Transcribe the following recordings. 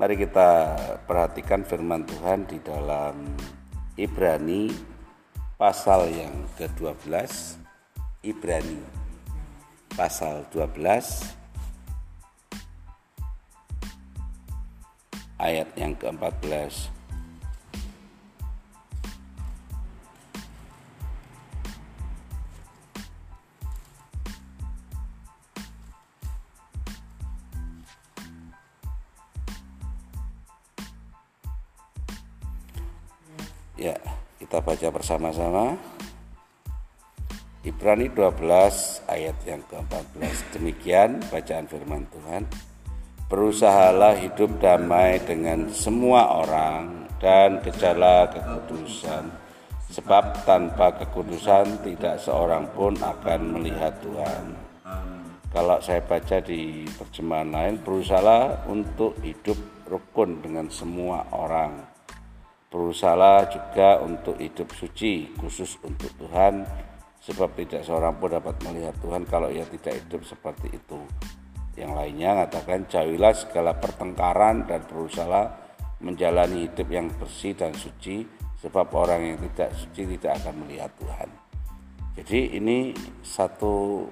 Mari kita perhatikan firman Tuhan di dalam Ibrani pasal yang ke-12 Ibrani pasal 12 ayat yang ke-14 bersama-sama. Ibrani 12 ayat yang ke-14. Demikian bacaan firman Tuhan. Berusahalah hidup damai dengan semua orang dan kejarlah kekudusan. Sebab tanpa kekudusan tidak seorang pun akan melihat Tuhan. Kalau saya baca di terjemahan lain, berusahalah untuk hidup rukun dengan semua orang Berusahalah juga untuk hidup suci khusus untuk Tuhan sebab tidak seorang pun dapat melihat Tuhan kalau ia tidak hidup seperti itu. Yang lainnya mengatakan jauhilah segala pertengkaran dan berusahalah menjalani hidup yang bersih dan suci sebab orang yang tidak suci tidak akan melihat Tuhan. Jadi ini satu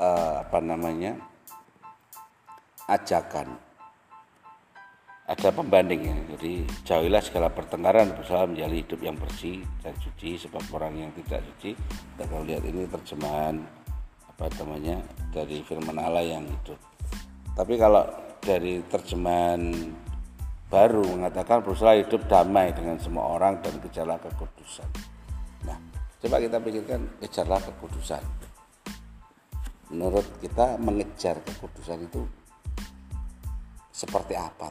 uh, apa namanya ajakan ada pembanding ya. Jadi jauhilah segala pertengkaran berusaha menjalani hidup yang bersih dan suci sebab orang yang tidak suci. Kita kalau lihat ini terjemahan apa namanya dari firman Allah yang itu. Tapi kalau dari terjemahan baru mengatakan berusaha hidup damai dengan semua orang dan kejarlah kekudusan. Nah, coba kita pikirkan kejarlah kekudusan. Menurut kita mengejar kekudusan itu seperti apa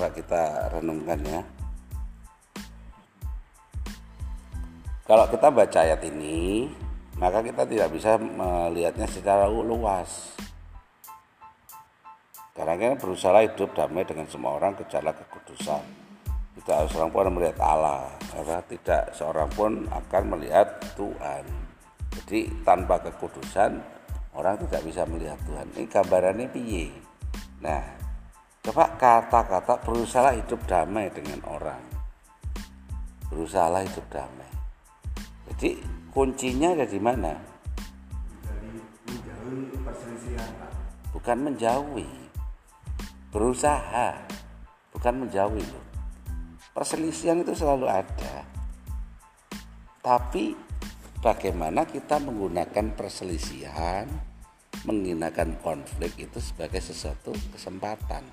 coba kita renungkan ya. Kalau kita baca ayat ini, maka kita tidak bisa melihatnya secara luas. Karena kita berusaha hidup damai dengan semua orang, kejarlah kekudusan. Tidak seorang pun melihat Allah, karena tidak seorang pun akan melihat Tuhan. Jadi tanpa kekudusan orang tidak bisa melihat Tuhan. Ini gambarannya piye. Nah, coba kata-kata berusaha hidup damai dengan orang. Berusaha hidup damai. Jadi kuncinya ada di mana? menjauhi perselisihan. Bukan menjauhi. Berusaha, bukan menjauhi loh. Perselisihan itu selalu ada. Tapi bagaimana kita menggunakan perselisihan, menggunakan konflik itu sebagai sesuatu kesempatan,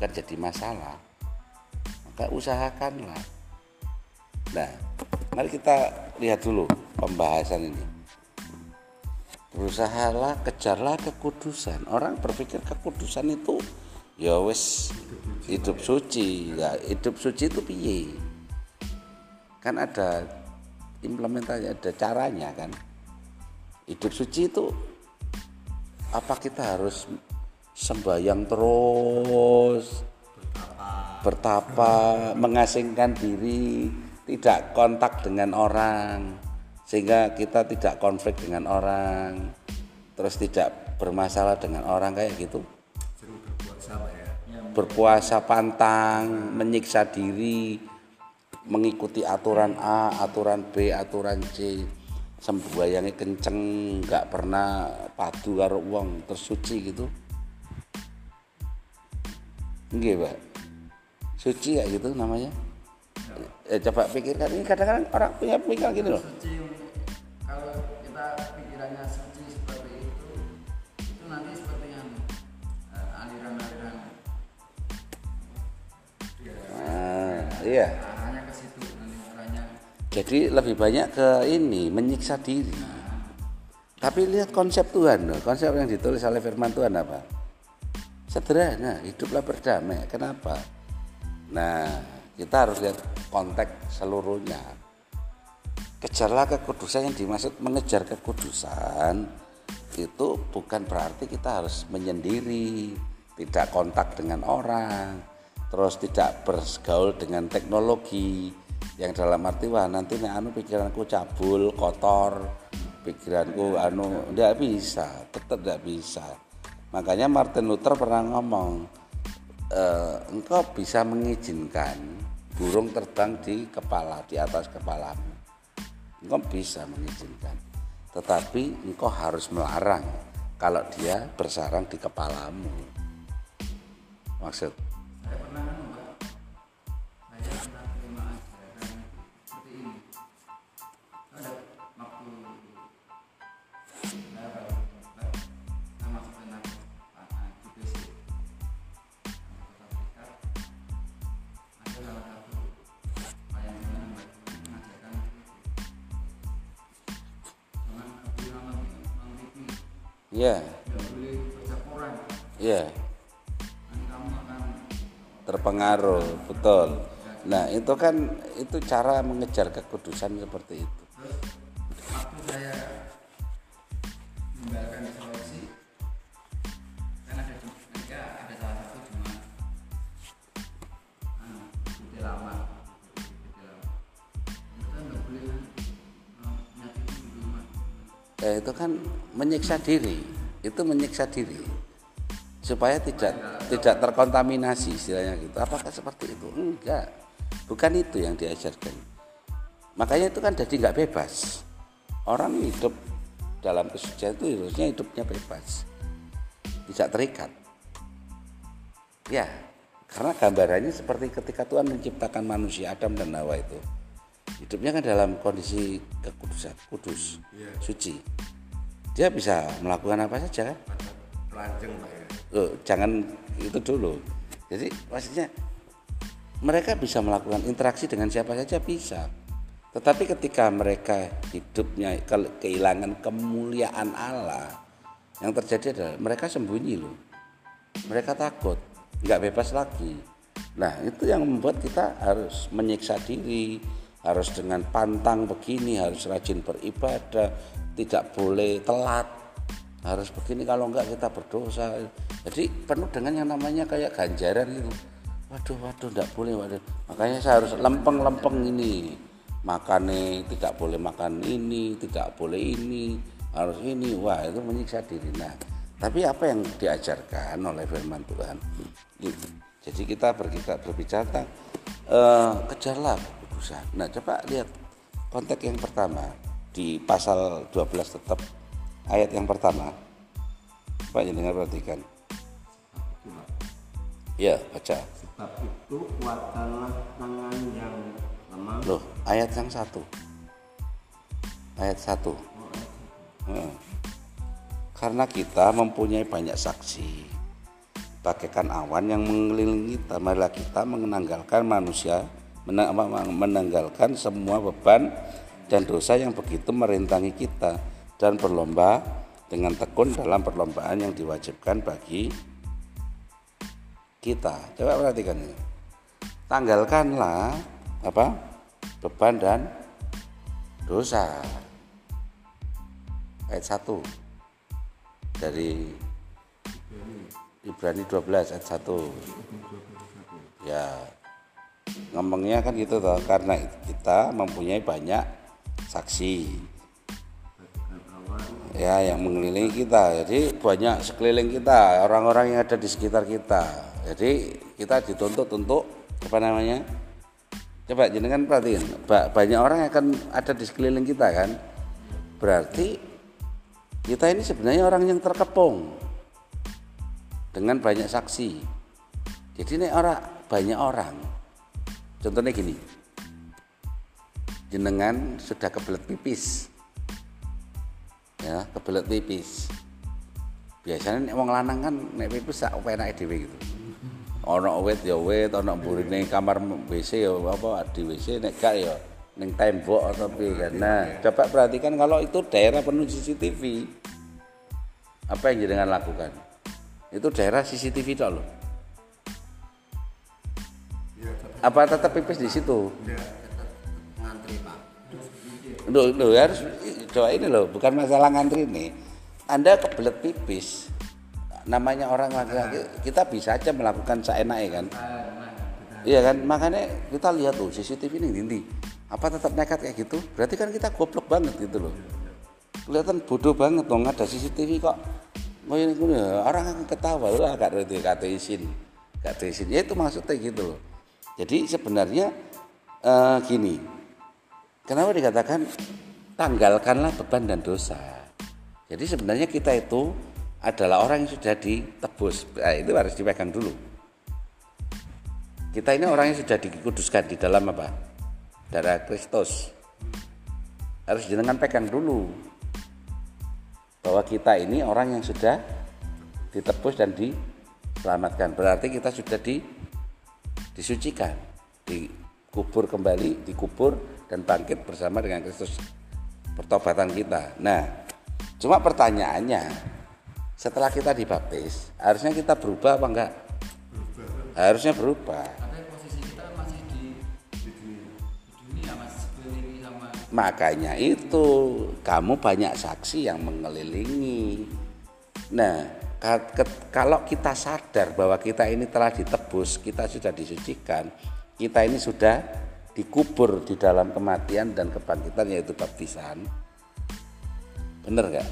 bukan jadi masalah. Maka usahakanlah. Nah, Mari kita lihat dulu pembahasan ini. Berusahalah kejarlah kekudusan. Orang berpikir kekudusan itu ya wes hidup suci. Ya, hidup suci itu piye? Kan ada implementasi, ada caranya kan. Hidup suci itu apa kita harus sembahyang terus bertapa, bertapa mengasingkan diri tidak kontak dengan orang sehingga kita tidak konflik dengan orang terus tidak bermasalah dengan orang kayak gitu. Berpuasa ya? Berpuasa pantang menyiksa diri mengikuti aturan A aturan B aturan C. Sembayangnya kenceng nggak pernah padu karo uang tersuci gitu Nggih, Pak. Suci kayak gitu namanya. Ya. Eh, coba pikirkan ini kadang-kadang orang punya pikiran gitu loh. Suci kalau kita pikirannya suci seperti itu itu nanti seperti yang uh, aliran-aliran ya, ah, iya. Arahnya ke situ nanti arahnya. Jadi lebih banyak ke ini menyiksa diri. Nah. Tapi lihat konsep Tuhan konsep yang ditulis oleh firman Tuhan apa? Sederhana hiduplah berdamai. Kenapa? Nah kita harus lihat konteks seluruhnya. Kejarlah kekudusan yang dimaksud mengejar kekudusan itu bukan berarti kita harus menyendiri tidak kontak dengan orang terus tidak bergaul dengan teknologi. Yang dalam arti wah nanti nih anu pikiranku cabul kotor pikiranku anu tidak bisa tetap tidak bisa makanya Martin Luther pernah ngomong e, engkau bisa mengizinkan burung terbang di kepala di atas kepalamu. Engkau bisa mengizinkan tetapi engkau harus melarang kalau dia bersarang di kepalamu. Maksud ya. Tidak ya. Akan terpengaruh betul. Nah itu kan itu cara mengejar kekudusan seperti itu. Terus waktu saya meninggalkan ya itu kan menyiksa diri. Itu menyiksa diri. Supaya tidak tidak terkontaminasi istilahnya gitu. Apakah seperti itu? Enggak. Bukan itu yang diajarkan. Makanya itu kan jadi nggak bebas. Orang hidup dalam kesucian itu harusnya hidupnya bebas. Tidak terikat. Ya karena gambarannya seperti ketika Tuhan menciptakan manusia Adam dan Hawa itu hidupnya kan dalam kondisi kekudusan kudus suci. Dia bisa melakukan apa saja kan? Pelanjeng Pak ya. Loh, jangan itu dulu. Jadi maksudnya mereka bisa melakukan interaksi dengan siapa saja bisa. Tetapi ketika mereka hidupnya ke- kehilangan kemuliaan Allah yang terjadi adalah mereka sembunyi loh. Mereka takut nggak bebas lagi. Nah itu yang membuat kita harus menyiksa diri harus dengan pantang begini harus rajin beribadah tidak boleh telat. Harus begini kalau enggak kita berdosa. Jadi penuh dengan yang namanya kayak ganjaran gitu waduh waduh enggak boleh waduh. Makanya saya harus lempeng-lempeng ini. Makannya tidak boleh makan ini tidak boleh ini harus ini. Wah itu menyiksa diri. Nah tapi apa yang diajarkan oleh firman Tuhan? Itu jadi kita berbicara, berbicara tentang eh, kejarlah kekudusan nah coba lihat konteks yang pertama. Di pasal 12 tetap ayat yang pertama. Pak dengar perhatikan. Ya baca. Sebab itu kuatkanlah tangan yang lemah. loh ayat yang satu. Ayat satu. Heeh. karena kita mempunyai banyak saksi bagaikan awan yang mengelilingi kita marilah kita menanggalkan manusia menanggalkan semua beban dan dosa yang begitu merintangi kita dan berlomba dengan tekun dalam perlombaan yang diwajibkan bagi kita. Coba perhatikan ini. Tanggalkanlah apa beban dan dosa. Ayat 1 dari Ibrani 12 ayat 1 ya ngomongnya kan gitu toh karena kita mempunyai banyak saksi. Ya yang mengelilingi kita. Jadi banyak sekeliling kita orang-orang yang ada di sekitar kita. Jadi kita dituntut untuk apa namanya? Coba jenengan perhatiin ba- banyak orang yang akan ada di sekeliling kita kan? Berarti kita ini sebenarnya orang yang terkepung dengan banyak saksi. Jadi ini orang banyak orang contohnya gini. Jenengan sudah kebelet pipis. Ya kebelet pipis. Biasanya nek wong lanang kan nek pipis sak enake dhewe gitu. Ana wit ya wit ana mburine kamar WC ya apa di WC nek gak ya ning tembok atau piye kan. Nah coba perhatikan kalau itu daerah penuh CCTV apa yang jenengan lakukan? Itu daerah CCTV itu loh apa tetap pipis di situ ngantri pak Loh, loh, harus coba ini loh, bukan masalah ngantri nih. Anda kebelet pipis, namanya orang laki-laki, kita bisa aja melakukan seenaknya kan. Iya kan, makanya kita lihat tuh CCTV ini dindi. Apa tetap nekat kayak gitu? Berarti kan kita goblok banget gitu loh. Kelihatan bodoh banget dong ada CCTV kok. Gini, orang akan ketawa, lah gak ada izin, gak ada izin. Ya itu maksudnya gitu loh. Jadi sebenarnya eh, gini, Kenapa dikatakan tanggalkanlah beban dan dosa? Jadi sebenarnya kita itu adalah orang yang sudah ditebus. Nah, itu harus dipegang dulu. Kita ini orang yang sudah dikuduskan di dalam apa? Darah Kristus. Harus jenengan pegang dulu bahwa kita ini orang yang sudah ditebus dan diselamatkan. Berarti kita sudah di, disucikan, dikubur kembali, dikubur dan bangkit bersama dengan Kristus pertobatan kita. Nah, cuma pertanyaannya setelah kita dibaptis, harusnya kita berubah apa enggak? Harusnya berubah. posisi kita kan masih di di dunia mas sekelilingi sama Makanya itu kamu banyak saksi yang mengelilingi. Nah, kalau kita sadar bahwa kita ini telah ditebus, kita sudah disucikan, kita ini sudah dikubur di dalam kematian dan kebangkitan yaitu baptisan. Bener nggak?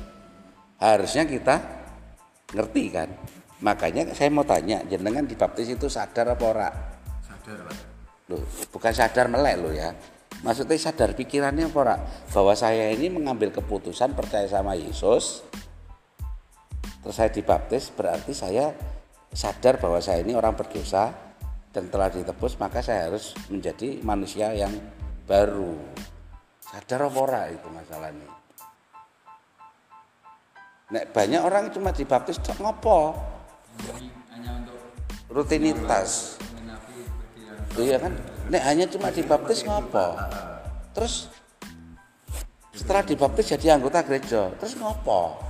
Harusnya kita ngerti kan? Makanya saya mau tanya, jenengan dibaptis itu sadar apa ora? sadar pak Loh, bukan sadar melek loh ya. Maksudnya sadar pikirannya apa ora? Bahwa saya ini mengambil keputusan percaya sama Yesus. Terus saya dibaptis berarti saya sadar bahwa saya ini orang berdosa dan telah ditebus maka saya harus menjadi manusia yang baru. Sadar apa ora itu masalahnya. Nek banyak orang cuma dibaptis tok ngopo? ini hanya untuk Rutinitas. Iya kan? Nek hanya cuma dibaptis ngopo? Terus setelah dibaptis jadi anggota gereja, terus ngopo?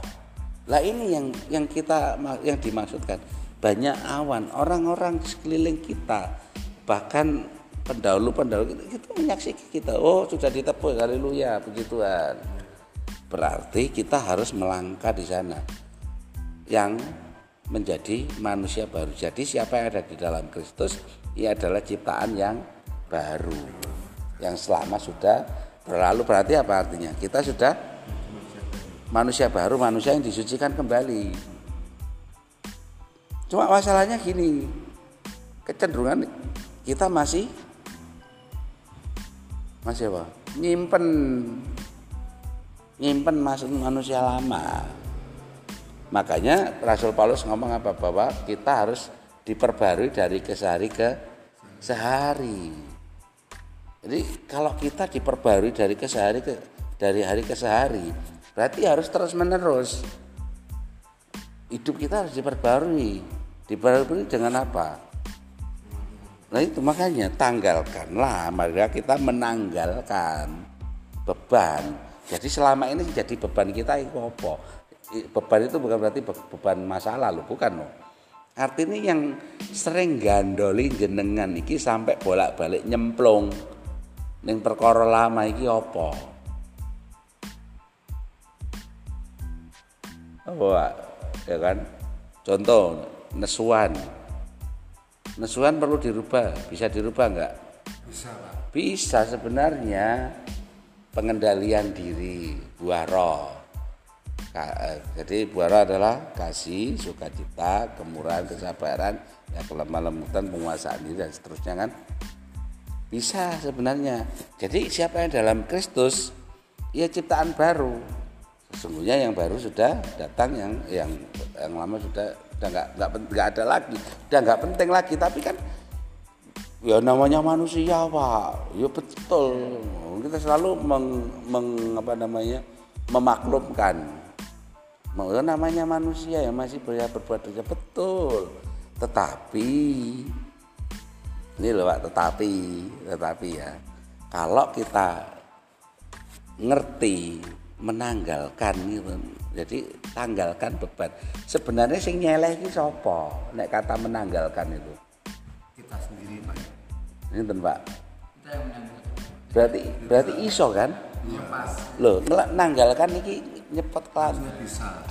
Lah ini yang yang kita yang dimaksudkan banyak awan orang-orang sekeliling kita bahkan pendahulu-pendahulu kita, kita menyaksikan kita oh sudah ditebus haleluya puji Tuhan berarti kita harus melangkah di sana yang menjadi manusia baru. Jadi siapa yang ada di dalam Kristus ia adalah ciptaan yang baru. Yang selama sudah berlalu berarti apa artinya? Kita sudah manusia baru, manusia yang disucikan kembali. Cuma masalahnya gini. Kecenderungan kita masih masih apa? Nyimpen nyimpen masuk manusia lama. Makanya Rasul Paulus ngomong apa bahwa kita harus diperbarui dari kesehari ke sehari. Jadi kalau kita diperbarui dari kesehari ke dari hari ke sehari, berarti harus terus menerus. Hidup kita harus diperbarui. Diperbarui dengan apa? Nah itu makanya tanggalkanlah, maka kita menanggalkan beban. Jadi selama ini jadi beban kita itu apa? Beban itu bukan berarti be- beban masa lalu, bukan loh. Artinya yang sering gandoli jenengan iki sampai bolak-balik nyemplung ning perkara lama iki apa? Pak? ya kan? Contoh nesuan. Nesuan perlu dirubah, bisa dirubah enggak? bisa pak Bisa sebenarnya pengendalian diri buah roh. Eh, Jadi buah roh adalah kasih, sukacita, kemurahan, kesabaran, ya kelemah lembutan, penguasaan diri dan seterusnya kan. Bisa sebenarnya. Jadi siapa yang dalam Kristus, ia ciptaan baru. Sesungguhnya yang baru sudah datang, yang yang yang lama sudah sudah nggak nggak nggak ada lagi, sudah nggak penting lagi. Tapi kan ya namanya manusia pak. Ya betul. Kita selalu meng, meng- apa namanya memaklumkan. Mau namanya manusia yang masih boleh berbuat dosa betul. Tetapi ini loh Pak tetapi tetapi ya kalau kita ngerti menanggalkan gitu. Jadi tanggalkan beban. Sebenarnya sing nyeleh iki sapa? Nek kata menanggalkan itu. Kita sendiri pak. Ini Pak? Kita yang menyambut. Berarti berarti iso kan? Lepas loh ngel- nanggalkan iki nyepet kelambi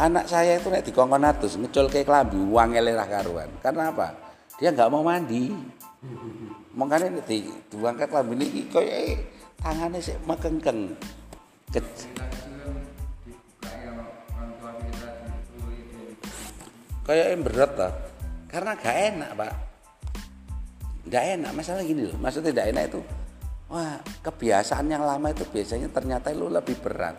anak saya itu nek dikongkon atus ke kelambi uang ra karuan. Karena apa? Dia nggak mau mandi. Makanya nek di diangkat kelambi ini koyo tangannya sih mekengkeng. Kita kecil kayak yang berat lah karena gak enak pak. Gak enak. Masalah gini loh maksudnya tidak enak itu wah kebiasaan yang lama itu biasanya ternyata lu lebih berat.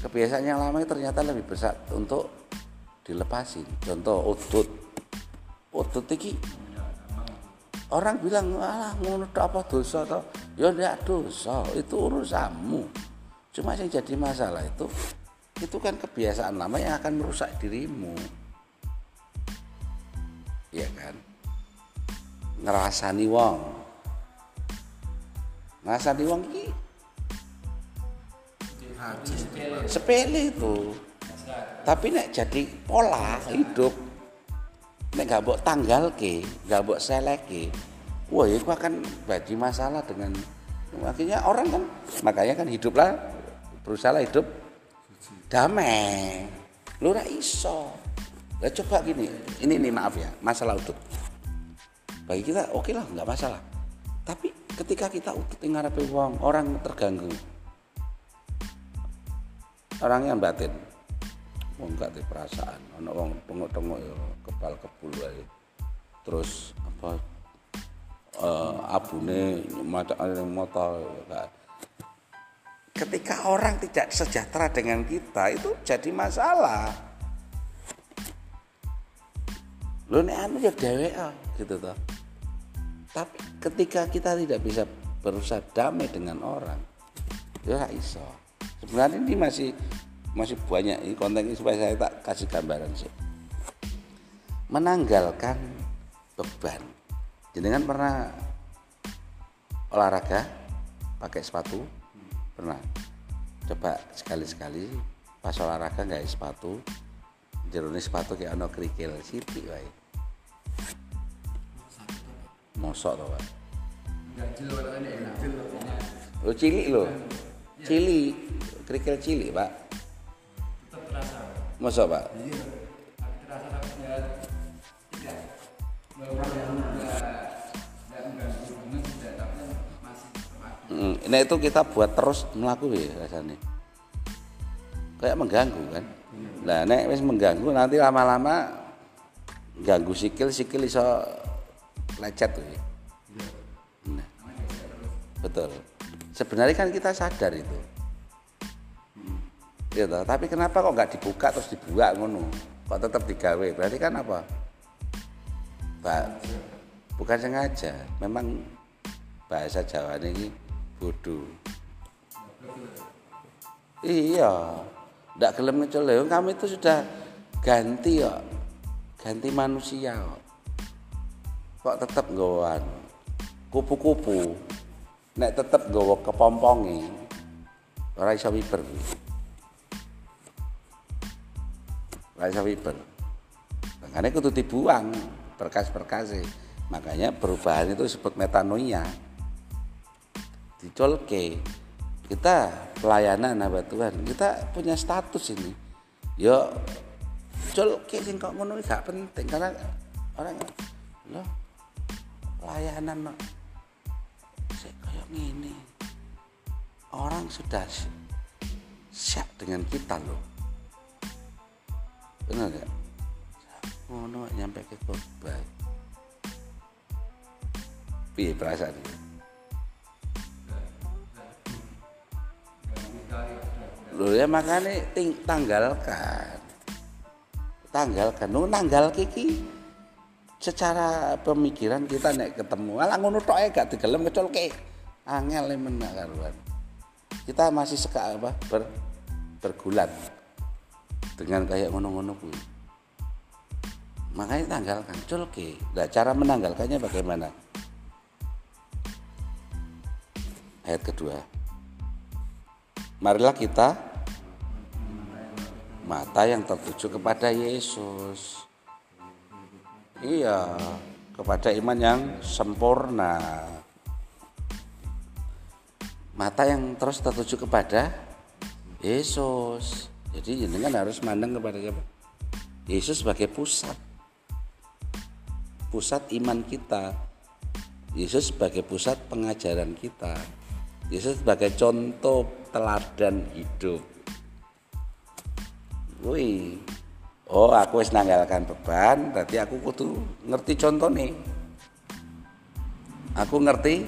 Kebiasaan yang lama itu ternyata lebih besar untuk dilepasin. Contoh udut. Udut iki orang bilang alah ngono apa dosa toh? Ya ndak dosa itu urusanmu. Cuma yang jadi masalah itu itu kan kebiasaan lama yang akan merusak dirimu. Ya kan? Ngerasani wong. Ngerasani wong iki sepele itu. Tapi nek jadi pola hidup nek gak mbok tanggalke gak mbok seleke wah itu akan jadi masalah dengan akhirnya orang kan makanya kan hiduplah berusaha hidup damai. Lu ora iso. Lah coba gini. Ini nih maaf ya masalah udut bagi kita oke lah nggak masalah. Tapi ketika kita udut ngarepe wong orang terganggu. Orang yang batin wong gak di perasaan. Ana wong tengok-tengok ya kepal kebul wae. Terus apa eh abune macam motor gak ketika orang tidak sejahtera dengan kita itu jadi masalah. Lo nek anu ya dewek ah, gitu toh. Tapi ketika kita tidak bisa berusaha damai dengan orang ya iso. Sebenarnya ini masih masih banyak ini konten ini supaya saya tak kasih gambaran sih. Menanggalkan beban. Jenengan pernah olahraga pakai sepatu pernah. Coba sekali-sekali pas olahraga nggak sepatu jerone sepatu kayak ono kerikil sithik wae. Mosok to enak lo cilik lo? Cilik. Kerikil cilik Pak. Tetap terasa mosok Pak. Tapi terasa tapi ya. tidak Mm, nah itu kita buat terus melaku ya rasanya. Kayak mengganggu kan? Nah nek wis mengganggu nanti lama-lama ganggu sikil sikil iso lecet tuh ya. Nah, betul. Sebenarnya kan kita sadar itu. Gitu tapi kenapa kok nggak dibuka terus dibuka ngono? Kok tetap digawe? Berarti kan apa? Pak bukan sengaja. Memang bahasa Jawa ini bodoh. Iya. Ndak gelem ngecele kami itu sudah ganti kok ganti manusia kok kok tetap nggawan kupu-kupu. Nek tetep nggawa kepompongi ora iso kuwi. ora iso wiber makanya kudu dibuang berkas-berkas makanya perubahan itu disebut metanoia dicolke. Kita pelayanan hamba Tuhan kita punya status ini. Yo colke sing kok ngono gak penting karena orang loh pelayanan no. Kayak gini orang sudah si- siap dengan kita loh. Benar gak? Ngono nyampe ke korban piye perasaan Loh ya makanya ting tanggalkan. Tanggalkan. Nu nanggal kiki secara pemikiran kita nek ketemu alah ngono tok gak digelem kecolke. Angel menak karuan. Kita masih seka apa ber, bergulat dengan kayak ngono-ngono kuwi. makanya tanggalkan culke nah cara menanggalkannya bagaimana ayat kedua marilah kita mata yang tertuju kepada Yesus iya kepada iman yang sempurna mata yang terus tertuju kepada Yesus jadi jenengan harus mandang kepada siapa Yesus sebagai pusat pusat iman kita. Yesus sebagai pusat pengajaran kita. Yesus sebagai contoh teladan hidup. Wih, oh aku wis nanggalkan beban, berarti aku kudu ngerti contoh nih. Aku ngerti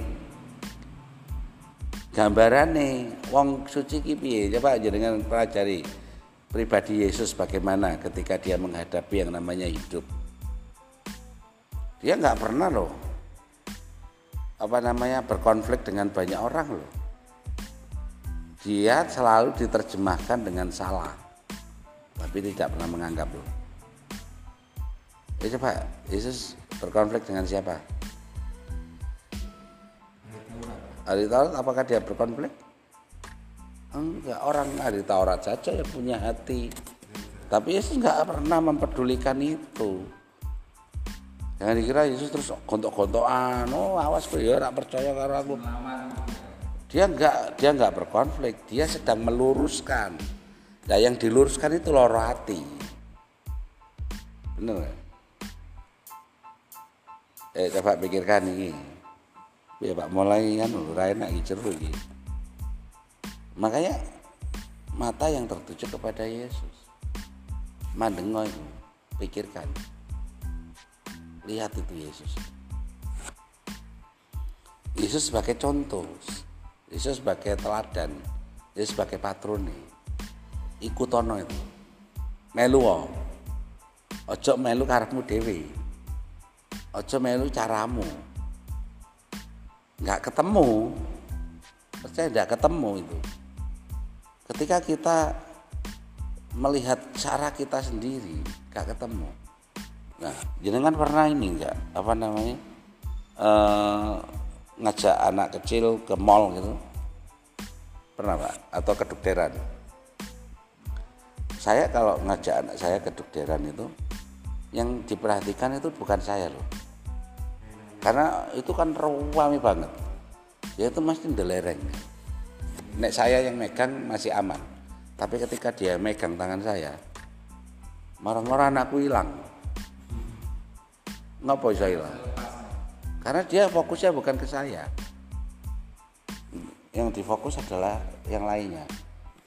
gambaran nih, wong suci ki piye? Coba dengan pelajari pribadi Yesus bagaimana ketika dia menghadapi yang namanya hidup. Dia nggak pernah loh apa namanya berkonflik dengan banyak orang loh. Dia selalu diterjemahkan dengan salah tapi tidak pernah menganggap loh. Ya coba Yesus berkonflik dengan siapa? Ahli Taurat apakah dia berkonflik? Enggak orang ahli Taurat saja yang punya hati. Tapi Yesus nggak pernah mempedulikan itu. Jangan dikira Yesus terus gontok-gontokan, oh awas kowe ya percaya karo aku. Dia enggak dia enggak berkonflik, dia sedang meluruskan. Nah yang diluruskan itu loro hati. Bener Eh coba pikirkan ini. Ya Pak mulai kan ora enak iki. Makanya mata yang tertuju kepada Yesus. Mandengo pikirkan lihat itu Yesus Yesus sebagai contoh Yesus sebagai teladan Yesus sebagai patrone ikutono itu. Melu ojo melu karepmu dewi ojo melu caramu. Nggak ketemu. Percaya nggak ketemu itu. Ketika kita melihat cara kita sendiri nggak ketemu. Nah, jenengan pernah ini enggak apa namanya? Uh, ngajak anak kecil ke mall gitu? Pernah pak? Atau ke dokteran? Saya kalau ngajak anak saya ke dokteran itu, yang diperhatikan itu bukan saya loh, karena itu kan ruami banget. Dia itu mesti delereng. Nek saya yang megang masih aman, tapi ketika dia megang tangan saya, marah-marah anakku hilang Ngapa bisa hilang? Karena dia fokusnya bukan ke saya. Yang difokus adalah yang lainnya.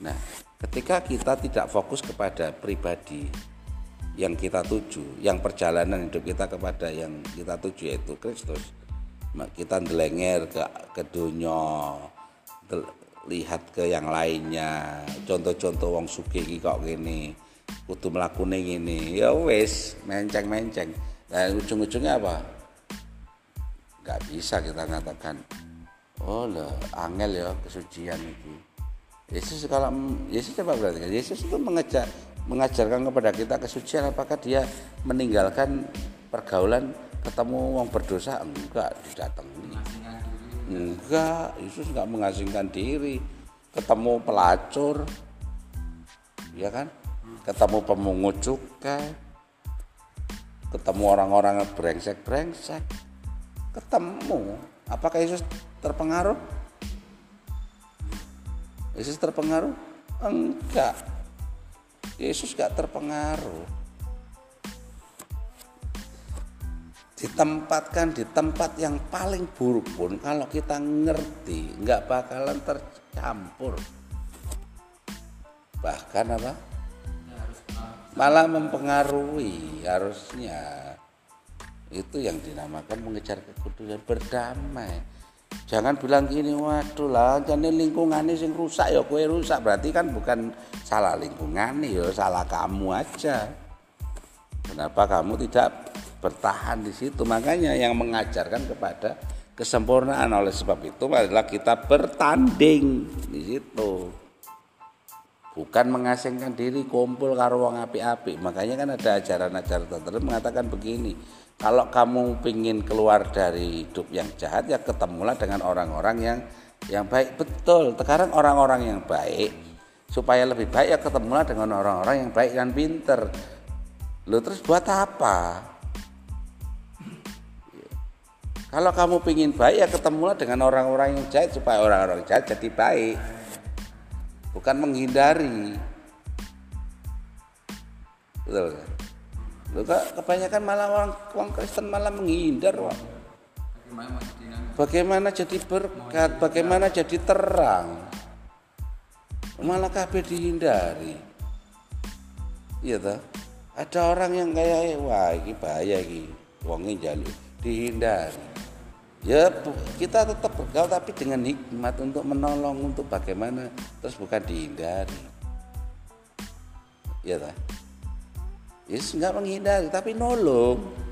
Nah, ketika kita tidak fokus kepada pribadi yang kita tuju, yang perjalanan hidup kita kepada yang kita tuju yaitu Kristus, kita ndelenger ke ke dunia, lihat ke yang lainnya, contoh-contoh wong sugih kok gini, kudu mlakune ngene. Ya wis, menceng-menceng Nah ujung-ujungnya apa? Gak bisa kita katakan, oh lah angel ya kesucian itu. Yesus kalau Yesus coba berarti? Yesus itu mengajar mengajarkan kepada kita kesucian apakah dia meninggalkan pergaulan ketemu orang berdosa? Enggak didatangi enggak Yesus enggak mengasingkan diri. Ketemu pelacur ya kan? Ketemu pemungut cukai ketemu orang-orang brengsek-brengsek ketemu. Apakah Yesus terpengaruh Yesus terpengaruh? Enggak. Yesus enggak terpengaruh. Ditempatkan di tempat yang paling buruk pun kalau kita ngerti nggak bakalan tercampur. Bahkan apa? Malah mempengaruhi harusnya. Itu yang dinamakan mengejar kekudusan berdamai jangan bilang gini waduh lah jadi lingkungan ini sing rusak ya kue rusak. Berarti kan bukan salah lingkungan ya salah kamu aja. Kenapa kamu tidak bertahan di situ? Makanya yang mengajarkan kepada kesempurnaan oleh sebab itu adalah kita bertanding di situ. Bukan mengasingkan diri kumpul karo wong api-api makanya kan ada ajaran-ajaran tertentu mengatakan begini kalau kamu ingin keluar dari hidup yang jahat ya ketemulah dengan orang-orang yang yang baik. Betul sekarang orang-orang yang baik supaya lebih baik ya ketemulah dengan orang-orang yang baik dan pinter. Lo terus buat apa? Kalau kamu ingin baik ya ketemulah dengan orang-orang yang jahat supaya orang-orang jahat jadi baik. Bukan menghindari. Betul kan? Kebanyakan malah orang, orang Kristen malah menghindar wah. Bagaimana jadi berkat, bagaimana jadi terang. Malah kabeh dihindari. Iya toh? Ada orang yang kayak wah ini bahaya ini. Wonge jalur dihindari ya kita tetap bergaul tapi dengan hikmat untuk menolong untuk bagaimana terus bukan dihindari ya yes nggak menghindari tapi nolong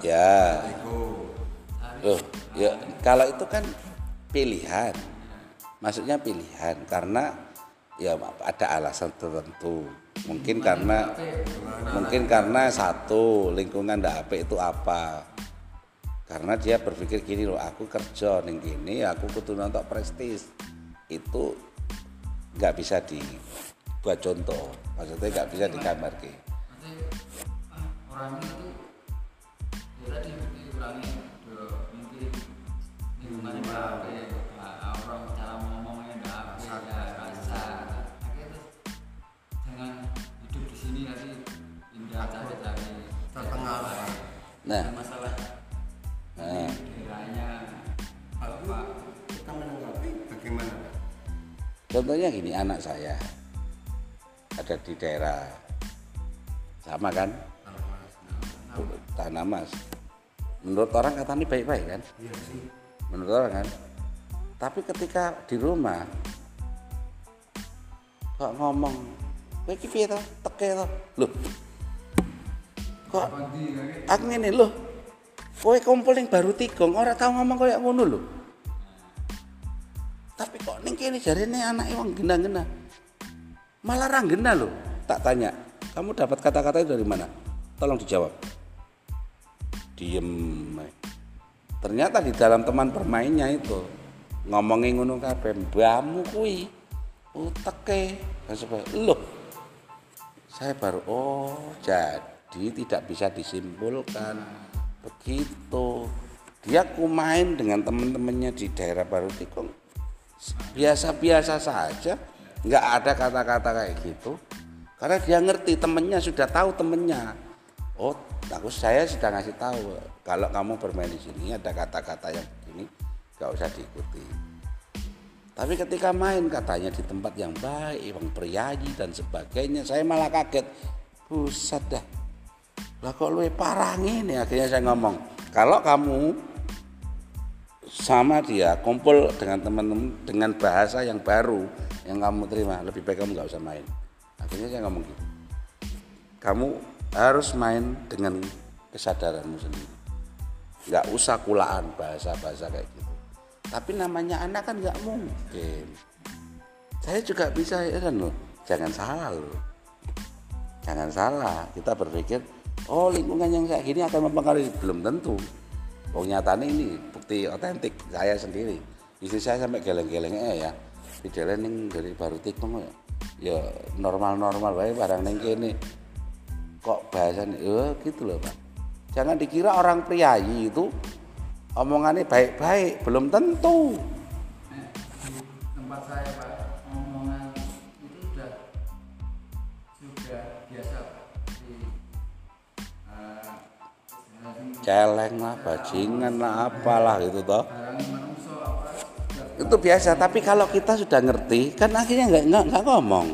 Ya. Loh, ya kalau itu kan pilihan. Maksudnya pilihan karena ya ada alasan tertentu. Mungkin karena mungkin karena satu lingkungan ndak apa itu apa. Karena dia berpikir gini loh, aku kerja ning gini, aku kudu nonton prestis. Itu nggak bisa dibuat contoh. Maksudnya nggak bisa digambar Orang contohnya gini anak saya ada di daerah sama kan? Tanah mas. Menurut orang katanya baik-baik kan? Iya sih. Menurut orang kan? Tapi ketika di rumah kok ngomong kowe iki piye to? Teke to? Lho kok aku ngene lho kowe kumpul ning baru tigong ora tau ngomong kayak ngono lho tapi kok ning kene jarene anake wong genah-genah malah ra genah lho. Tak tanya kamu dapat kata-kata itu dari mana? Tolong dijawab. Diem ternyata di dalam teman bermainnya itu ngomongin ngono kabeh mbahmu kuwi uteke. Loh saya baru oh jadi tidak bisa disimpulkan. Begitu. Dia kumain dengan teman-temannya di daerah Baru Tikung biasa-biasa saja. Nggak ada kata-kata kayak gitu. Karena dia ngerti temennya sudah tahu temennya. Oh aku saya sudah ngasih tahu kalau kamu bermain di sini ada kata-kata yang begini gak usah diikuti. Tapi ketika main katanya di tempat yang baik yang priayi dan sebagainya saya malah kaget. Buset dah. Lah kok lu parah ini akhirnya saya ngomong kalau kamu sama dia kumpul dengan teman-teman dengan bahasa yang baru yang kamu terima. Lebih baik kamu nggak usah main. Akhirnya saya ngomong gitu. Kamu harus main dengan kesadaranmu sendiri. Nggak usah kulaan bahasa-bahasa kayak gitu. Tapi namanya anak kan nggak mungkin. Saya juga bisa ya kan loh. Jangan salah loh. Jangan salah. Kita berpikir oh lingkungan yang kayak gini akan mempengaruhi. Belum tentu oh nyatanya ini bukti otentik saya sendiri. Istri saya sampai geleng-gelengnya ya di jalan dari baru tikung ya. Normal-normal baik barang neng kene. Kok bahasanya ya gitu loh pak. Jangan dikira orang priayi itu omongannya baik-baik belum tentu. Tempat saya pak celeng lah bajingan lah apalah gitu toh. Itu biasa tapi kalau kita sudah ngerti kan akhirnya nggak nggak ngomong.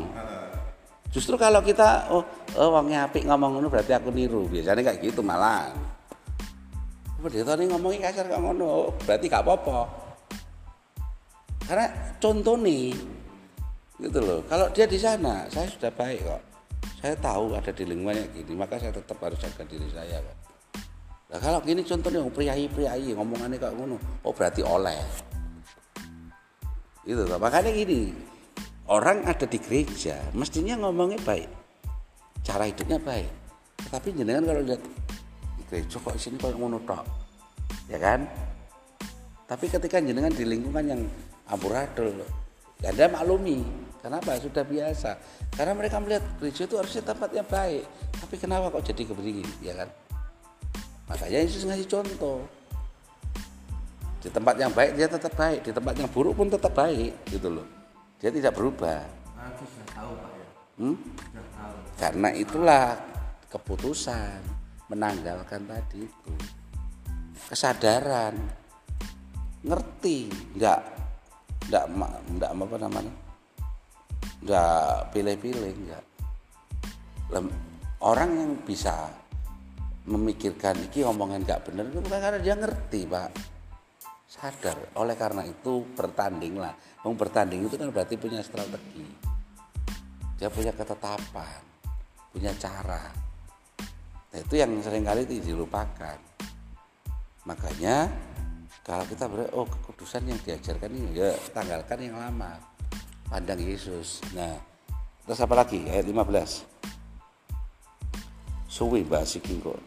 Justru kalau kita oh, oh wongnya apik ngomong ngono berarti aku niru. Biasanya kayak gitu malah. pendeta ini ngomongin kasar kok ngono? Berarti gak apa-apa. Karena contoh nih gitu loh. Kalau dia di sana saya sudah baik kok. Saya tahu ada di lingkungannya gini maka saya tetap harus jaga diri saya kok nah kalau gini contohnya priayi priayi ngomongannya kok ngono oh berarti oleh. Itu loh makanya gini orang ada di gereja mestinya ngomongnya baik. Cara hidupnya baik. Tapi jenengan kalau lihat di gereja kok sini kok ngono tok? Ya kan? Tapi ketika jenengan di lingkungan yang amburadul ya anda maklumi kenapa? Sudah biasa. Karena mereka melihat gereja itu harusnya tempat yang baik. Tapi kenapa kok jadi keberi ya kan makanya Yesus ngasih contoh. Di tempat yang baik dia tetap baik. Di tempat yang buruk pun tetap baik gitu loh. Dia tidak berubah. Nah, itu sudah tahu Pak ya. hmm? Sudah tahu. karena itulah keputusan menanggalkan tadi itu. Kesadaran. Ngerti. Nggak nggak ma- nggak apa namanya? Nggak pilih-pilih nggak. Lem- orang yang bisa memikirkan iki omongan nggak bener itu bukan karena dia ngerti pak. Sadar. Oleh karena itu bertanding lah. Wong bertanding itu kan berarti punya strategi. Dia punya ketetapan punya cara. Nah, itu yang sering kali itu dilupakan. Makanya kalau kita ber oh kekudusan yang diajarkan ini ya tanggalkan yang lama. Pandang Yesus. Nah terus apa lagi? Ayat 15 suwi mbak kok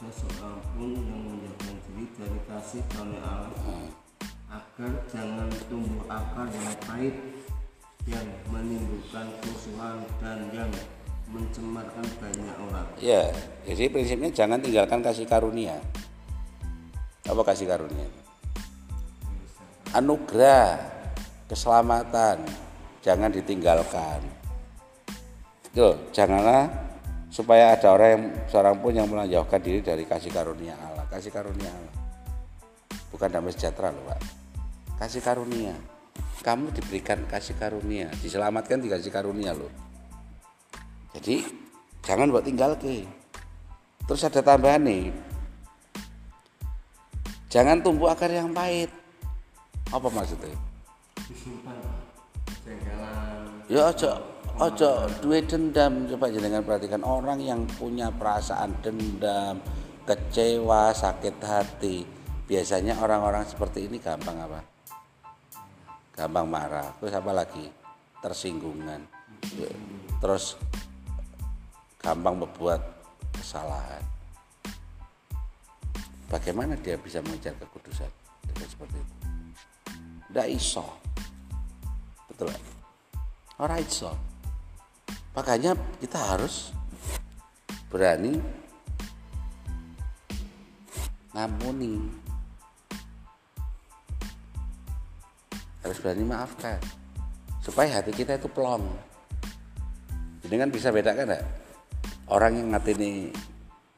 ada seorang pun yang menjauhkan diri dari kasih karunia Allah. Agar jangan tumbuh akar yang pahit yang menimbulkan kerusuhan dan yang mencemarkan banyak orang. ya jadi prinsipnya jangan tinggalkan kasih karunia. Apa kasih karunia? Anugerah keselamatan. Jangan ditinggalkan. Tuh, janganlah supaya ada orang yang seorang pun yang menjauhkan diri dari kasih karunia Allah. Kasih karunia Allah. Bukan damai sejahtera loh pak. Kasih karunia. Kamu diberikan kasih karunia. Diselamatkan dikasih karunia loh. Jadi jangan buat tinggal ke. Terus ada tambahan nih. Jangan tumbuh akar yang pahit. Apa maksudnya? Ya ojo ojo duwe dendam. Coba jenengan perhatikan orang yang punya perasaan dendam kecewa sakit hati biasanya orang-orang seperti ini gampang apa? Gampang marah. Terus apa lagi? Tersinggungan. Terus gampang membuat kesalahan. Bagaimana dia bisa mengejar kekudusan dengan seperti itu? Tidak iso. Betul orang iso makanya kita harus berani ngampuni. Harus berani maafkan supaya hati kita itu plong. Jadi kan bisa bedakan enggak orang yang ini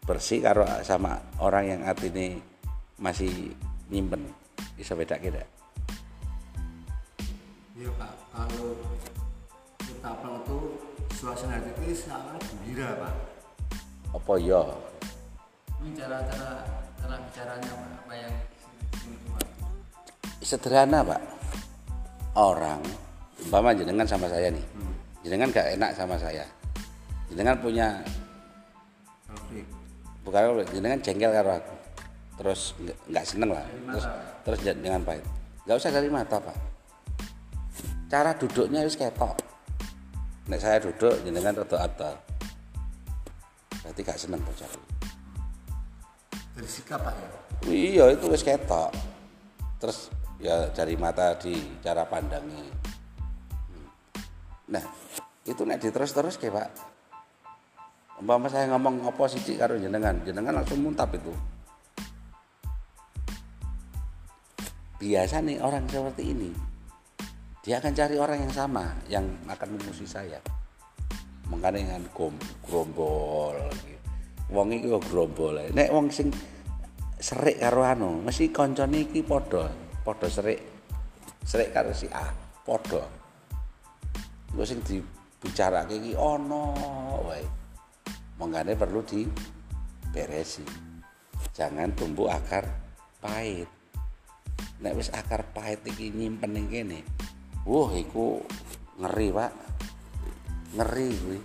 bersih karo sama orang yang ini masih nyimpen. Bisa beda kita Iya Pak, kalau kita itu suasana hati itu sangat gembira Pak. apa ya Ini cara-cara cara bicaranya Pak, apa yang sederhana pak. Orang umpama jenengan sama saya nih. Jenengan gak enak sama saya. Jenengan punya Konflik. bukan jenengan jengkel karo aku. Terus nggak- seneng lah. Terus terus jangan pahit. Nggak usah dari mata pak. Cara duduknya harus ketok nek saya duduk jenengan rada abal berarti gak seneng bocah Dari sikap Pak ya. iya itu wis ketok. Terus ya dari mata di cara pandangnya Hmm. nah itu nek diterus terus kayak pak. Umpama saya ngomong apa sih karo jenengan jenengan langsung muntap itu. Biasa nih orang seperti ini dia akan cari orang yang sama yang akan memusuhi saya. Makanya dengan grombol gitu. wong iki grombol nek wong sing serik karo anu mesti koncone iki padha padha serik serik karo si A padha. Lho sing dibicarake iki ana wae. Mongane perlu di beresi jangan tumbuh akar pahit. Nek wis akar pahit iki nyimpen ning kene wah iku ngeri pak. Ngeri kuwi.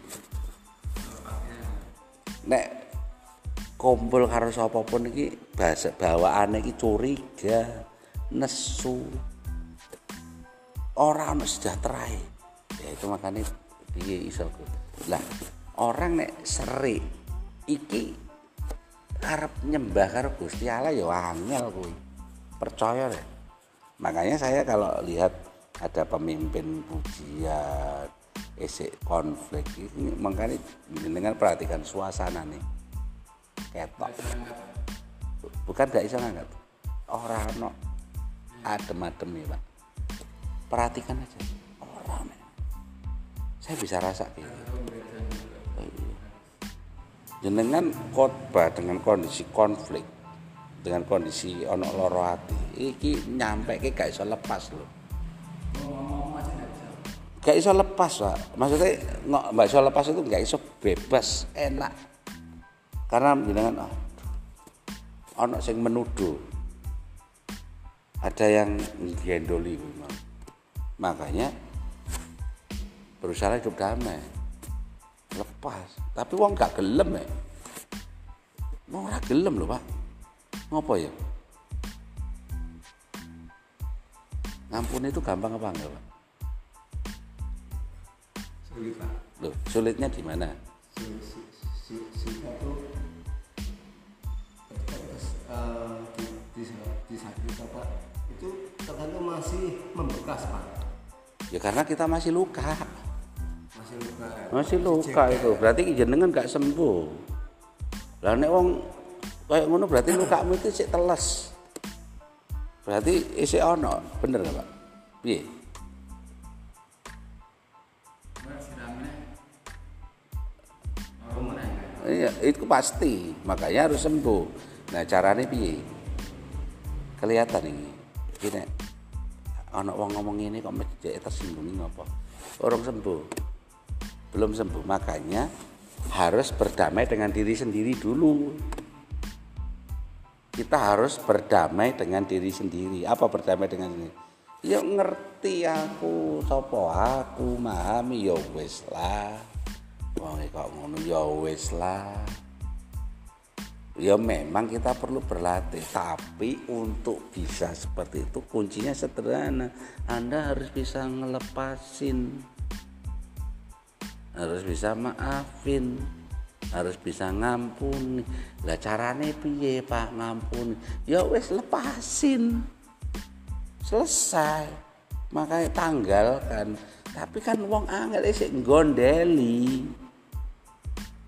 Nek kumpul karo sapa pun iki bahasa bawaane iki curiga nesu. Ora ono sejahterae ya itu makanya piye iso lah orang nek seri iki arep nyembah karo Gusti Allah ya angel kuwi. Percaya deh. Makanya saya kalau lihat ada pemimpin pujian esek konflik. Ini makanya dengan perhatikan suasana nih. Ketok. Bukan gak iso ngangkat. Orang no adem-adem nih pak. Perhatikan aja. Orang nih saya bisa rasa gitu. Jenengan khotbah dengan kondisi konflik dengan kondisi ono loro hati iki nyampe ke gak iso lepas loh gak iso lepas pak. Maksudnya nggak gak iso lepas itu gak iso bebas enak. Karena jenengan oh, ono sing menuduh. Ada yang gendoli makanya berusaha hidup damai. Lepas. Tapi wong gak gelem ya wong ora gelem lho Pak. Ngopo ya? Ngampun itu gampang apa enggak Pak sulit pak Loh, sulitnya di mana? Si itu eh, di di di sakit apa itu tergantung masih membekas pak. Ya karena kita masih luka. Masih luka masih luka itu. Berarti jenengan gak sembuh. Lah nek wong kayak ngono berarti lukamu itu sik teles. Berarti isih ono. Bener gak Pak? Piye Iya, itu pasti. Makanya harus sembuh. Nah, caranya piye? Kelihatan ini. Gini. Anak wong ngomong ini kok mesti tersinggung ini apa? Orang sembuh. Belum sembuh. Makanya harus berdamai dengan diri sendiri dulu. Kita harus berdamai dengan diri sendiri. Apa berdamai dengan sendiri? Ya ngerti aku, sopo aku, memahami ya wis lah. Wong kok ngono ya wis lah. Ya memang kita perlu berlatih, tapi untuk bisa seperti itu kuncinya sederhana. Anda harus bisa ngelepasin. Harus bisa maafin. Harus bisa ngampuni. Lah carane piye, Pak, ngampuni? Ya wis lepasin. Selesai. Makanya tanggalkan. Tapi kan wong angel isik gondeli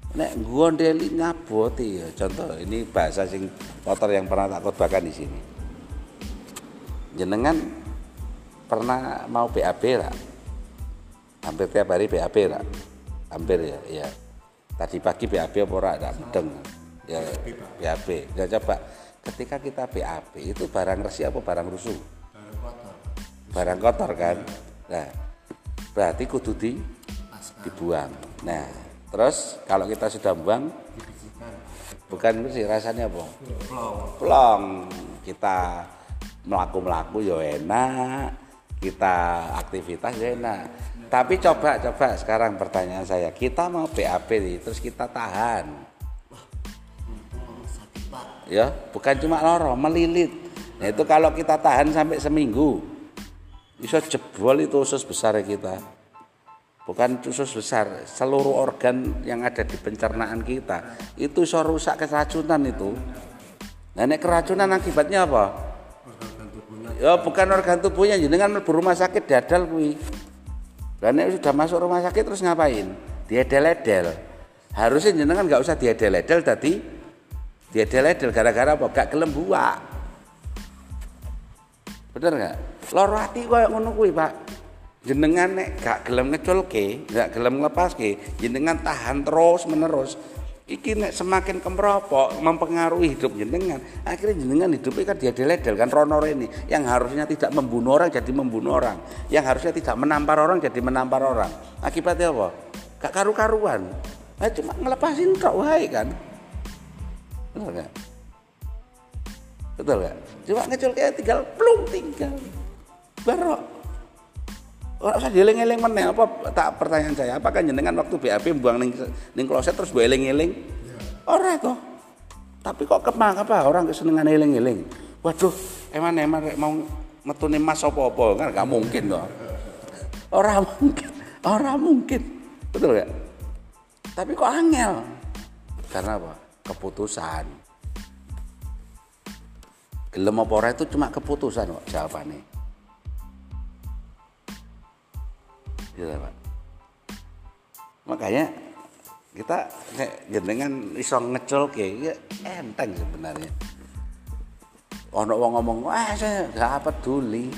nek gondeli ngaboti ya contoh ini bahasa sing kotor yang pernah tak khotbahkan di sini. Jenengan pernah mau BAB lah. Hampir tiap hari BAB lah. Hampir ya ya. Tadi pagi BAB apa ora? Ada mudeng ya BAB ya coba ketika kita BAB itu barang resik apa barang rusuh? Baru kotor. Barang kotor kan? Nah berarti kudu di dibuang. Nah terus kalau kita sudah buang bukan bersih rasanya apa? Plong. Kita melaku melaku ya enak. Kita aktivitas ya enak. Tapi coba coba. Sekarang pertanyaan saya kita mau BAB nih terus kita tahan. Ya bukan cuma loro melilit. Nah itu kalau kita tahan sampai seminggu bisa jebol itu usus besar kita bukan usus besar seluruh organ yang ada di pencernaan kita itu bisa rusak keracunan itu. Nah ini keracunan akibatnya apa? Ya bukan organ tubuhnya jenengan mlebu rumah sakit dadal kuwi. Nek sudah masuk rumah sakit terus ngapain? Diedel-edel. Harusnya jenengan nggak usah diedel-edel tadi. Diedel-edel gara-gara apa? Gak gelem buak. Bener nggak? Loro ati koyo ngono kuwi Pak jenengan nek gak gelem ngeculke gak gelem nglepaske jenengan tahan terus menerus. Iki nek semakin kemeropok mempengaruhi hidup jenengan. Akhirnya jenengan hidupnya kan dia deledel kan rono ini yang harusnya tidak membunuh orang jadi membunuh orang. Yang harusnya tidak menampar orang jadi menampar orang. Akibatnya apa? Gak karu-karuan. Nah, cuma ngelepasin kok wae kan. Betul nggak? Betul nggak? Cuma ngecul kayak tinggal plung tinggal. Baru Orang usah dieling-eling meneh apa tak pertanyaan saya, apakah jenengan waktu BAP buang ning ning kloset terus mbok eling-eling? Ora toh. Tapi kok kemang apa orang kesenengan eling-eling. Waduh, eman-eman rek mau metune mas apa-apa kan gak mungkin toh. Ora mungkin, ora mungkin. Betul gak? Tapi kok angel? Karena apa? Keputusan. Gelem apa ora itu cuma keputusan kok jawabannya. Gitu, Pak. Makanya kita nek jenengan iso ngecul ya enteng sebenarnya. Ono wong ngomong, "Wah, saya gak peduli."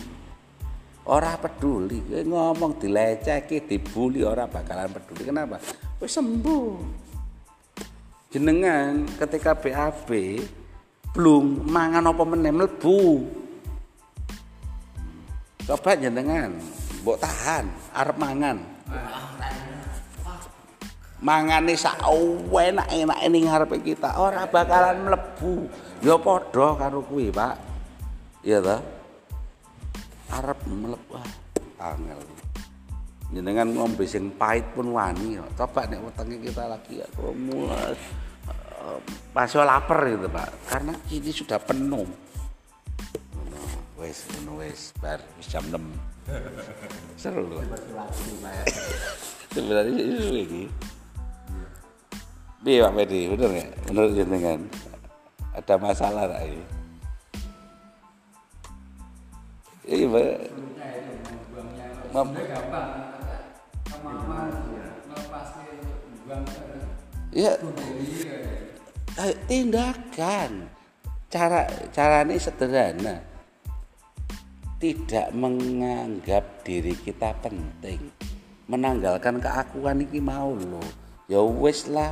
Ora peduli, ngomong dileceki, dibully ora bakalan peduli. Kenapa? Wis sembuh. Jenengan ketika BAB blung mangan apa meneh mlebu. Coba jenengan mbok tahan arep mangan. Mangane sak enak-enake ning ngarepe kita ora bakalan mlebu. Ya padha karo kuwi, Pak. Iya toh? Arep mlebu ah, angel. Jenengan ngombe sing pahit pun wani kok. Coba nek wetenge kita lagi ya mulai masih lapar gitu, Pak. Karena ini sudah penuh. Wis ngono wis bar wis jam 6. Seru loh. Sebenarnya itu lagi. Piye Pak Medi, bener nggak? Menurut jenengan ada masalah tak ini? Iya, Pak. Buang Ya, tindakan. Cara caranya sederhana. Tidak menganggap diri kita penting. Menanggalkan keakuan iki mau lho. Ya wis lah.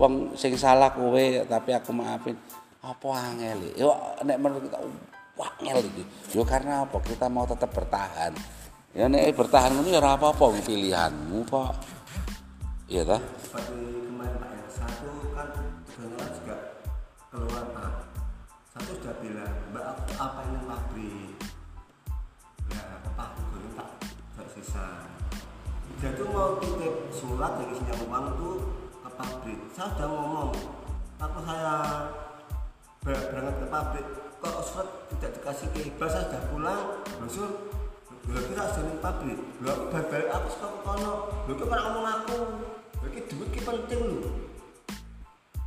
Wong sing salah kowe tapi aku maafin. Apa angel? Yo nek menurut kita angel iki. Yo karena apa? Kita mau tetap bertahan. Ya nek bertahan ngono ya ora apa-apa pilihanmu kok. Iya ta? seperti kemarin Pak ya satu kan juga keluar satu sudah bilang Mbak apa ini pabrik dia tuh mau titip surat dari uang tuh ke pabrik saya sudah ngomong aku saya ber- berangkat ke pabrik kok surat tidak dikasih ke Iqbal saya sudah pulang langsung Lha kira jeneng pabrik. Lha aku bal-bal aku suka ke kono. Lha kok ora ngomong aku. Lha iki duit ki penting lho.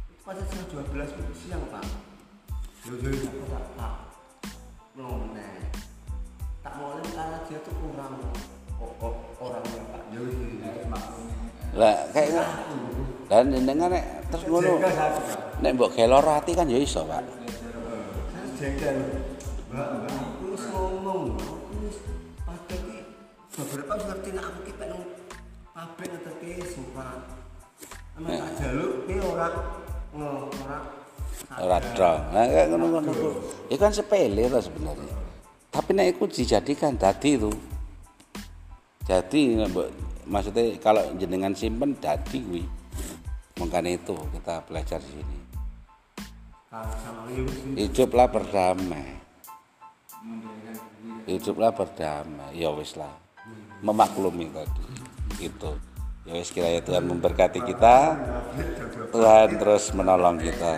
Itu pas setengah 12 itu siang, Pak. Lho lho aku tak tak. Ngomong Tak mau karena dia tuh kurang Ya Lah kayak dan jenengan nek terus ngono. Nek mbok gelor ati kan ya iso, Pak. Jengkel. Mbak, aku wis ngomong. Aku wis ki beberapa ngerti nek aku ki pengen pabrik ngeteke tak jaluk ki ora ngo- ora Ora dong. Nah, kayak ngono-ngono ku. Itu kan sepele lah sebenarnya. Tapi nek iku dijadikan dadi itu. Jadi maksudnya kalau jenengan simpen dadi kuwi. Makanya itu kita belajar di sini. Hiduplah berdamai. Hiduplah berdamai. Ya wis lah. Memaklumi tadi. Itu. Ya wis kiranya Tuhan memberkati kita. Tuhan terus menolong kita.